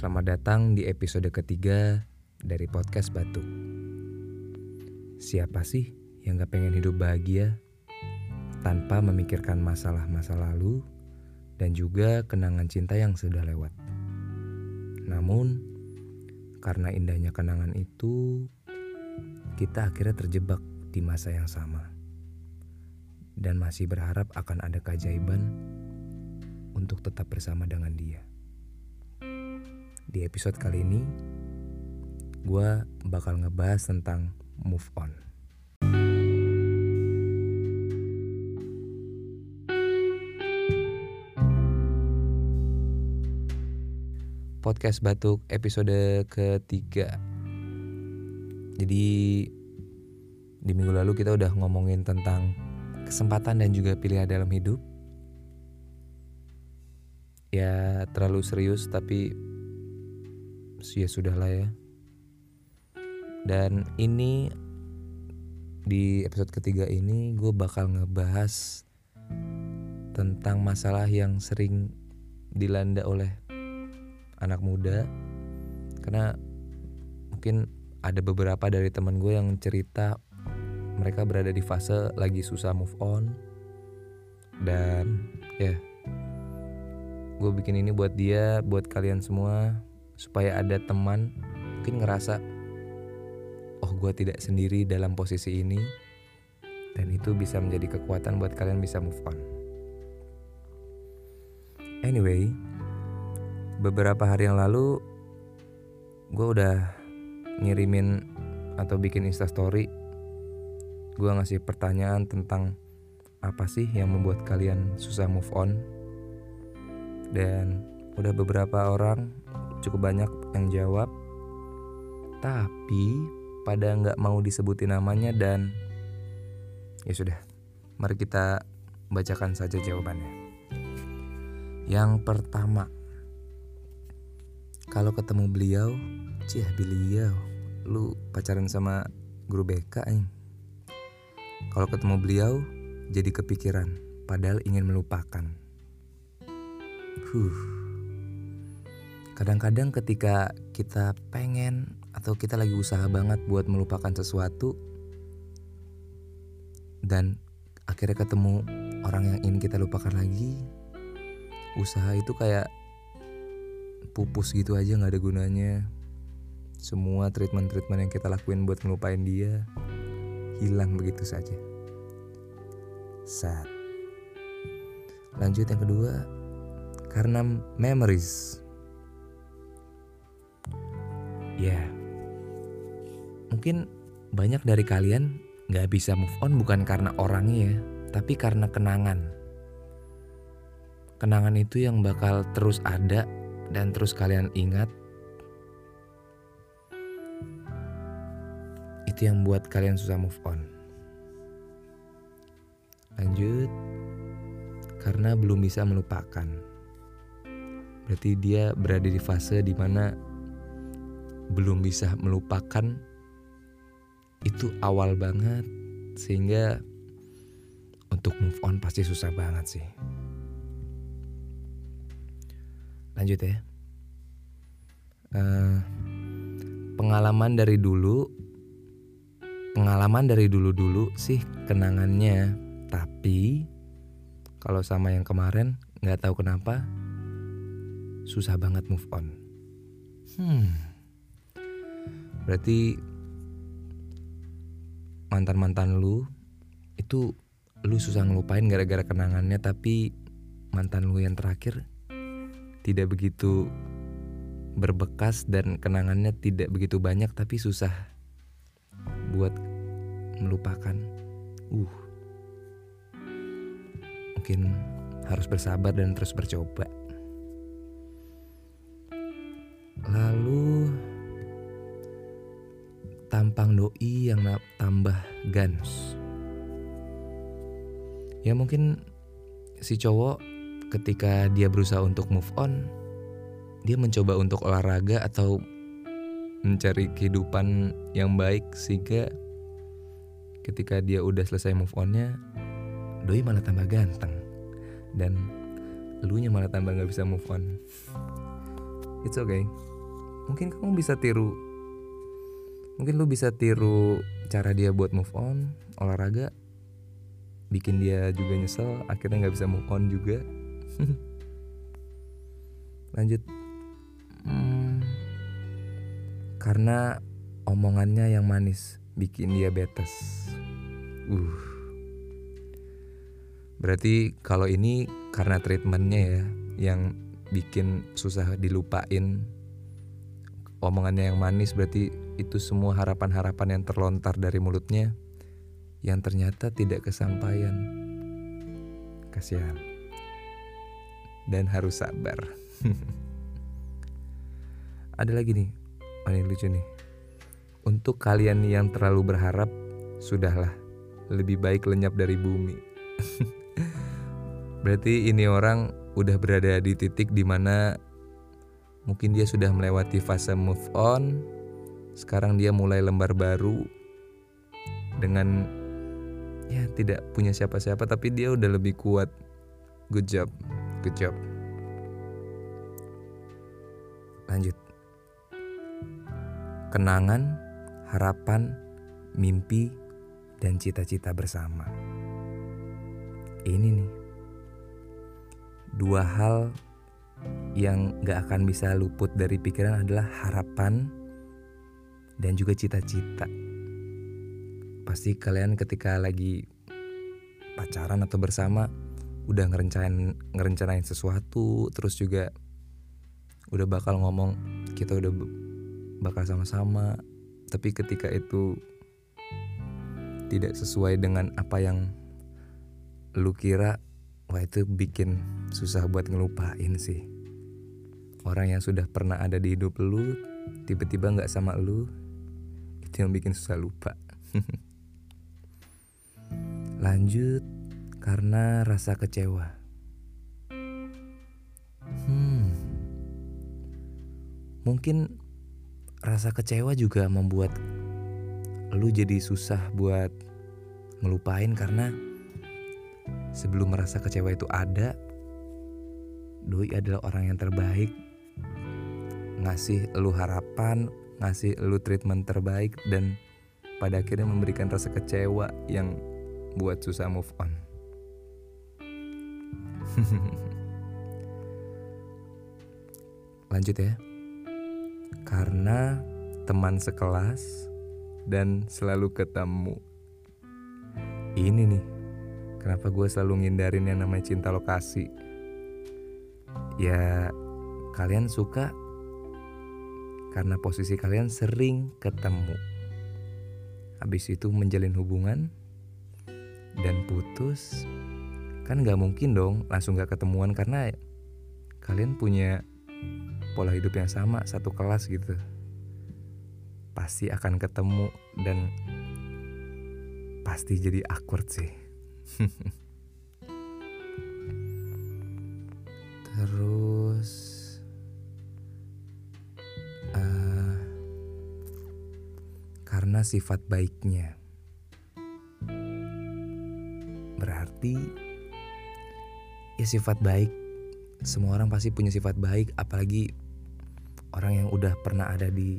Selamat datang di episode ketiga dari podcast Batuk. Siapa sih yang gak pengen hidup bahagia tanpa memikirkan masalah masa lalu dan juga kenangan cinta yang sudah lewat? Namun, karena indahnya kenangan itu, kita akhirnya terjebak di masa yang sama dan masih berharap akan ada keajaiban untuk tetap bersama dengan dia. Di episode kali ini, gue bakal ngebahas tentang move on. Podcast Batuk episode ketiga. Jadi di minggu lalu kita udah ngomongin tentang kesempatan dan juga pilihan dalam hidup. Ya terlalu serius tapi ya sudah lah ya. Dan ini di episode ketiga ini gue bakal ngebahas tentang masalah yang sering dilanda oleh anak muda. Karena mungkin ada beberapa dari teman gue yang cerita mereka berada di fase lagi susah move on. Dan ya yeah, gue bikin ini buat dia buat kalian semua supaya ada teman mungkin ngerasa oh gue tidak sendiri dalam posisi ini. Dan itu bisa menjadi kekuatan buat kalian bisa move on. Anyway beberapa hari yang lalu gue udah ngirimin atau bikin instastory gue ngasih pertanyaan tentang apa sih yang membuat kalian susah move on. Dan udah beberapa orang cukup banyak yang jawab tapi pada nggak mau disebutin namanya dan ya sudah mari kita bacakan saja jawabannya yang pertama kalau ketemu beliau, cih beliau, lu pacaran sama guru BK nih. Kalau ketemu beliau, jadi kepikiran, padahal ingin melupakan. Huh. Kadang-kadang ketika kita pengen atau kita lagi usaha banget buat melupakan sesuatu dan akhirnya ketemu orang yang ingin kita lupakan lagi, usaha itu kayak pupus gitu aja nggak ada gunanya. Semua treatment-treatment yang kita lakuin buat ngelupain dia hilang begitu saja. Saat lanjut yang kedua karena memories ya mungkin banyak dari kalian nggak bisa move on bukan karena orangnya tapi karena kenangan kenangan itu yang bakal terus ada dan terus kalian ingat itu yang buat kalian susah move on. Lanjut, karena belum bisa melupakan. Berarti dia berada di fase di mana belum bisa melupakan. Itu awal banget sehingga untuk move on pasti susah banget sih. lanjut ya. Uh, pengalaman dari dulu pengalaman dari dulu dulu sih kenangannya. Tapi kalau sama yang kemarin nggak tahu kenapa susah banget move on. Hmm berarti mantan mantan lu itu lu susah ngelupain gara-gara kenangannya tapi mantan lu yang terakhir tidak begitu berbekas dan kenangannya tidak begitu banyak tapi susah buat melupakan. Uh. Mungkin harus bersabar dan terus bercoba. Lalu tampang doi yang tambah gans. Ya mungkin si cowok ketika dia berusaha untuk move on, dia mencoba untuk olahraga atau mencari kehidupan yang baik sehingga ketika dia udah selesai move onnya, doi malah tambah ganteng dan elunya malah tambah nggak bisa move on. It's okay. mungkin kamu bisa tiru mungkin lu bisa tiru cara dia buat move on olahraga bikin dia juga nyesel akhirnya nggak bisa move on juga. Lanjut. Hmm, karena omongannya yang manis bikin dia betes. Uh. Berarti kalau ini karena treatmentnya ya yang bikin susah dilupain. Omongannya yang manis berarti itu semua harapan-harapan yang terlontar dari mulutnya yang ternyata tidak kesampaian. Kasihan. Dan harus sabar. Ada lagi nih. Oh ini lucu nih. Untuk kalian yang terlalu berharap sudahlah. Lebih baik lenyap dari bumi. Berarti ini orang udah berada di titik di mana mungkin dia sudah melewati fase move on sekarang dia mulai lembar baru dengan ya tidak punya siapa-siapa tapi dia udah lebih kuat. Good job good job. Lanjut. Kenangan harapan mimpi dan cita-cita bersama. Ini nih. Dua hal yang gak akan bisa luput dari pikiran adalah harapan dan juga cita-cita. Pasti kalian ketika lagi pacaran atau bersama udah ngerencanain ngerencanain sesuatu, terus juga udah bakal ngomong kita udah bakal sama-sama, tapi ketika itu tidak sesuai dengan apa yang lu kira Wah itu bikin susah buat ngelupain sih Orang yang sudah pernah ada di hidup lu Tiba-tiba gak sama lu Itu yang bikin susah lupa. Lanjut Karena rasa kecewa. Hmm. Mungkin rasa kecewa juga membuat lu jadi susah buat ngelupain karena sebelum merasa kecewa itu ada Doi adalah orang yang terbaik ngasih lu harapan ngasih lu treatment terbaik dan pada akhirnya memberikan rasa kecewa yang buat susah move on. Lanjut ya. Karena teman sekelas dan selalu ketemu. Ini nih Kenapa gue selalu ngindarin yang namanya cinta lokasi? Ya kalian suka karena posisi kalian sering ketemu. Habis itu menjalin hubungan dan putus. Kan gak mungkin dong langsung gak ketemuan karena kalian punya pola hidup yang sama, satu kelas gitu. Pasti akan ketemu dan pasti jadi awkward sih. Terus karena sifat baiknya berarti ya sifat baik semua orang pasti punya sifat baik apalagi orang yang udah pernah ada di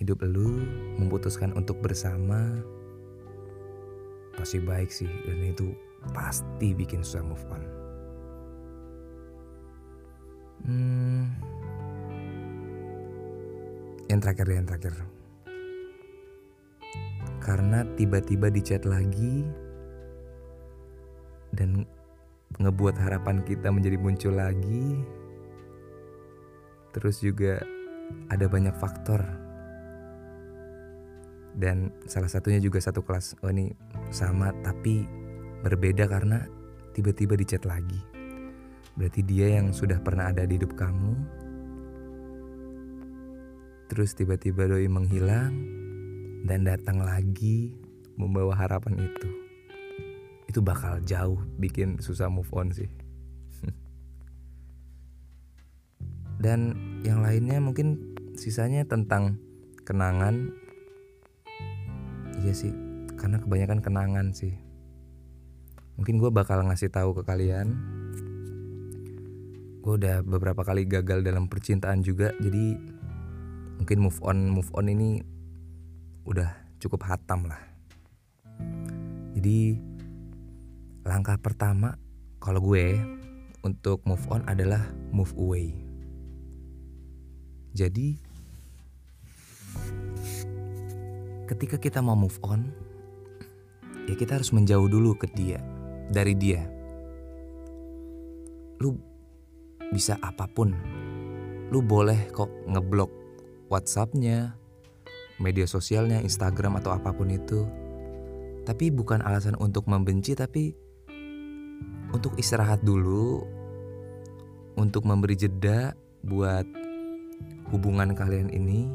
hidup lu memutuskan untuk bersama pasti baik sih dan itu pasti bikin susah move on. Hmm, yang terakhir yang terakhir. Karena tiba-tiba di chat lagi dan ngebuat harapan kita menjadi muncul lagi. Terus juga ada banyak faktor dan salah satunya juga satu kelas oh ini sama tapi Berbeda karena tiba-tiba dicat lagi. Berarti dia yang sudah pernah ada di hidup kamu. Terus tiba-tiba doi menghilang dan datang lagi membawa harapan itu. Itu bakal jauh bikin susah move on sih. dan yang lainnya mungkin sisanya tentang kenangan. Iya sih, karena kebanyakan kenangan sih mungkin gue bakal ngasih tahu ke kalian gue udah beberapa kali gagal dalam percintaan juga jadi mungkin move on move on ini udah cukup hatam lah. Jadi langkah pertama kalau gue untuk move on adalah move away. Jadi ketika kita mau move on ya kita harus menjauh dulu ke dia dari dia. Lu bisa apa pun. Lu boleh kok ngeblok WhatsAppnya media sosialnya Instagram atau apa pun itu. Tapi bukan alasan untuk membenci tapi untuk istirahat dulu untuk memberi jeda buat hubungan kalian ini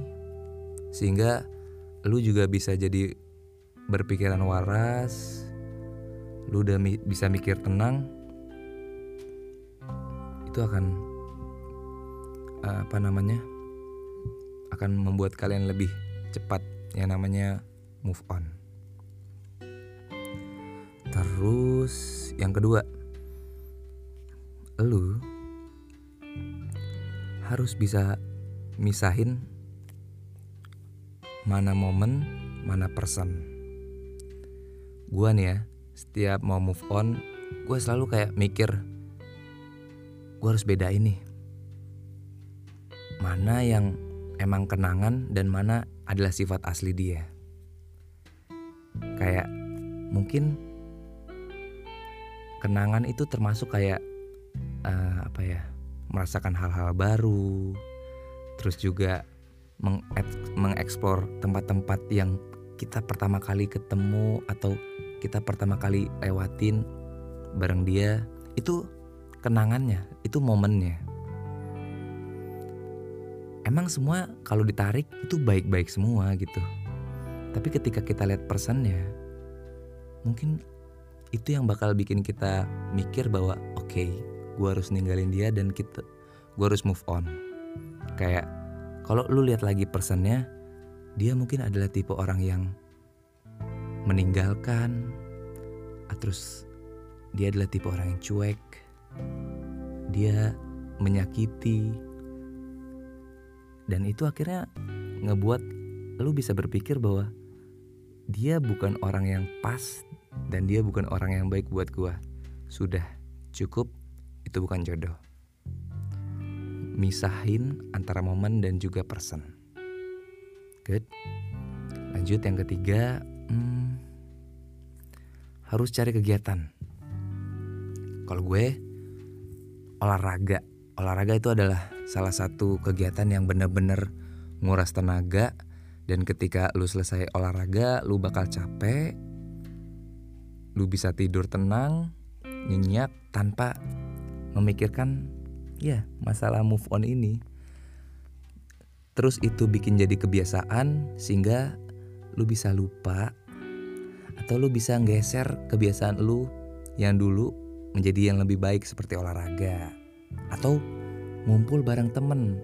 sehingga lu juga bisa jadi berpikiran waras lu udah mi bisa mikir tenang itu akan uh, apa namanya akan membuat kalian lebih cepat yang namanya move on terus yang kedua lu harus bisa misahin mana momen, mana person. Gua nih ya, setiap mau move on, gue selalu kayak mikir, gue harus beda ini. Mana yang emang kenangan dan mana adalah sifat asli dia. Kayak mungkin kenangan itu termasuk kayak uh, apa ya, merasakan hal-hal baru, terus juga mengeksplor tempat-tempat yang kita pertama kali ketemu atau kita pertama kali lewatin bareng dia itu kenangannya itu momennya emang semua kalau ditarik itu baik-baik semua gitu. Tapi ketika kita lihat personnya mungkin itu yang bakal bikin kita mikir bahwa oke okay, gue harus ninggalin dia dan kita gue harus move on. Kayak kalau lu lihat lagi personnya dia mungkin adalah tipe orang yang meninggalkan ah, terus dia adalah tipe orang yang cuek dia menyakiti dan itu akhirnya ngebuat lu bisa berpikir bahwa dia bukan orang yang pas dan dia bukan orang yang baik buat gua sudah cukup itu bukan jodoh misahin antara momen dan juga person. Good. Lanjut yang ketiga, hmm, harus cari kegiatan. Kalau gue olahraga, olahraga itu adalah salah satu kegiatan yang bener-bener nguras tenaga. Dan ketika lu selesai olahraga, lu bakal capek, lu bisa tidur tenang, nyenyak tanpa memikirkan ya masalah move on ini. Terus itu bikin jadi kebiasaan sehingga lu bisa lupa atau lu bisa nggeser kebiasaan lu yang dulu menjadi yang lebih baik seperti olahraga atau ngumpul bareng temen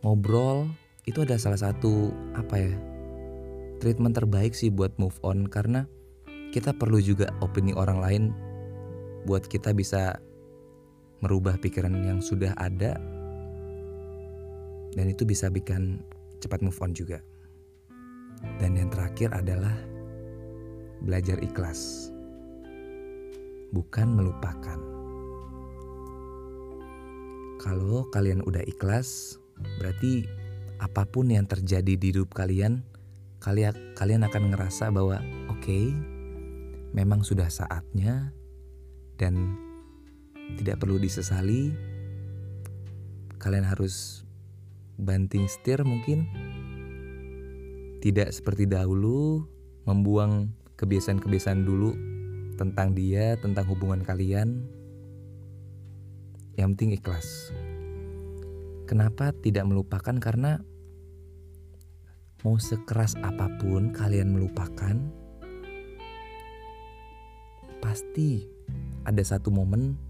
ngobrol itu ada salah satu apa ya treatment terbaik sih buat move on karena kita perlu juga opini orang lain buat kita bisa merubah pikiran yang sudah ada dan itu bisa bikin cepat move on juga. Dan yang terakhir adalah belajar ikhlas. Bukan melupakan. Kalau kalian udah ikhlas, berarti apa pun yang terjadi di hidup kalian, kalian kalian akan ngerasa bahwa oke, okay, memang sudah saatnya dan tidak perlu disesali. Kalian harus banting setir mungkin. Tidak seperti dahulu membuang kebiasaan-kebiasaan dulu tentang dia, tentang hubungan kalian. Yang penting ikhlas. Kenapa tidak melupakan? Karena mau sekeras apa pun kalian melupakan, pasti ada satu momen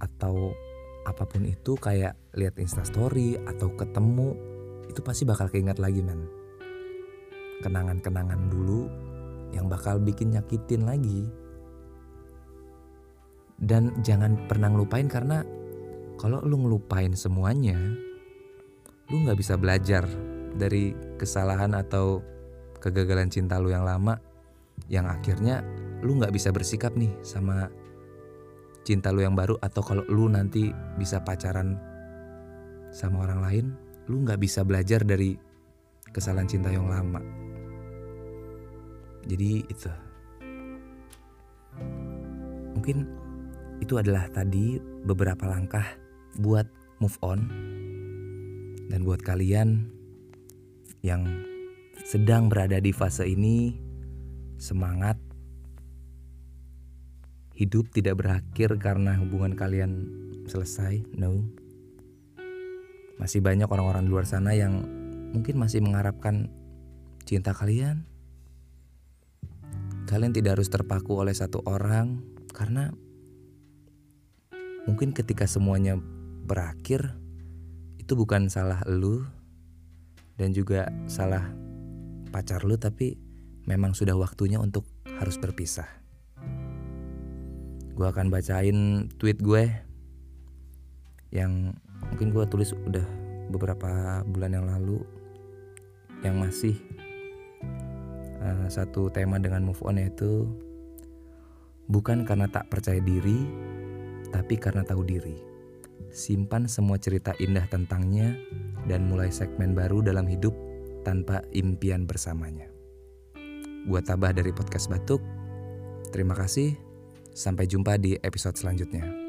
atau apa pun itu kayak lihat instastory atau ketemu itu pasti bakal keinget lagi men kenangan-kenangan dulu yang bakal bikin nyakitin lagi dan jangan pernah ngelupain karena kalau lu ngelupain semuanya lu nggak bisa belajar dari kesalahan atau kegagalan cinta lu yang lama yang akhirnya lu nggak bisa bersikap nih sama cinta lu yang baru. Atau kalau lu nanti bisa pacaran sama orang lain lu nggak bisa belajar dari kesalahan cinta yang lama. Jadi itu. Mungkin itu adalah tadi beberapa langkah buat move on dan buat kalian yang sedang berada di fase ini semangat hidup tidak berakhir karena hubungan kalian selesai no. Masih banyak orang-orang di luar sana yang mungkin masih mengharapkan cinta kalian. Kalian tidak harus terpaku oleh satu orang karena mungkin ketika semuanya berakhir itu bukan salah lu dan juga salah pacar lu tapi memang sudah waktunya untuk harus berpisah. Gue akan bacain tweet gue yang mungkin gue tulis udah beberapa bulan yang lalu yang masih uh, satu tema dengan move on yaitu bukan karena tak percaya diri tapi karena tahu diri simpan semua cerita indah tentangnya, dan mulai segmen baru dalam hidup tanpa impian bersamanya. Gua Tabah dari Podcast Batuk. Terima kasih. Sampai jumpa di episode selanjutnya.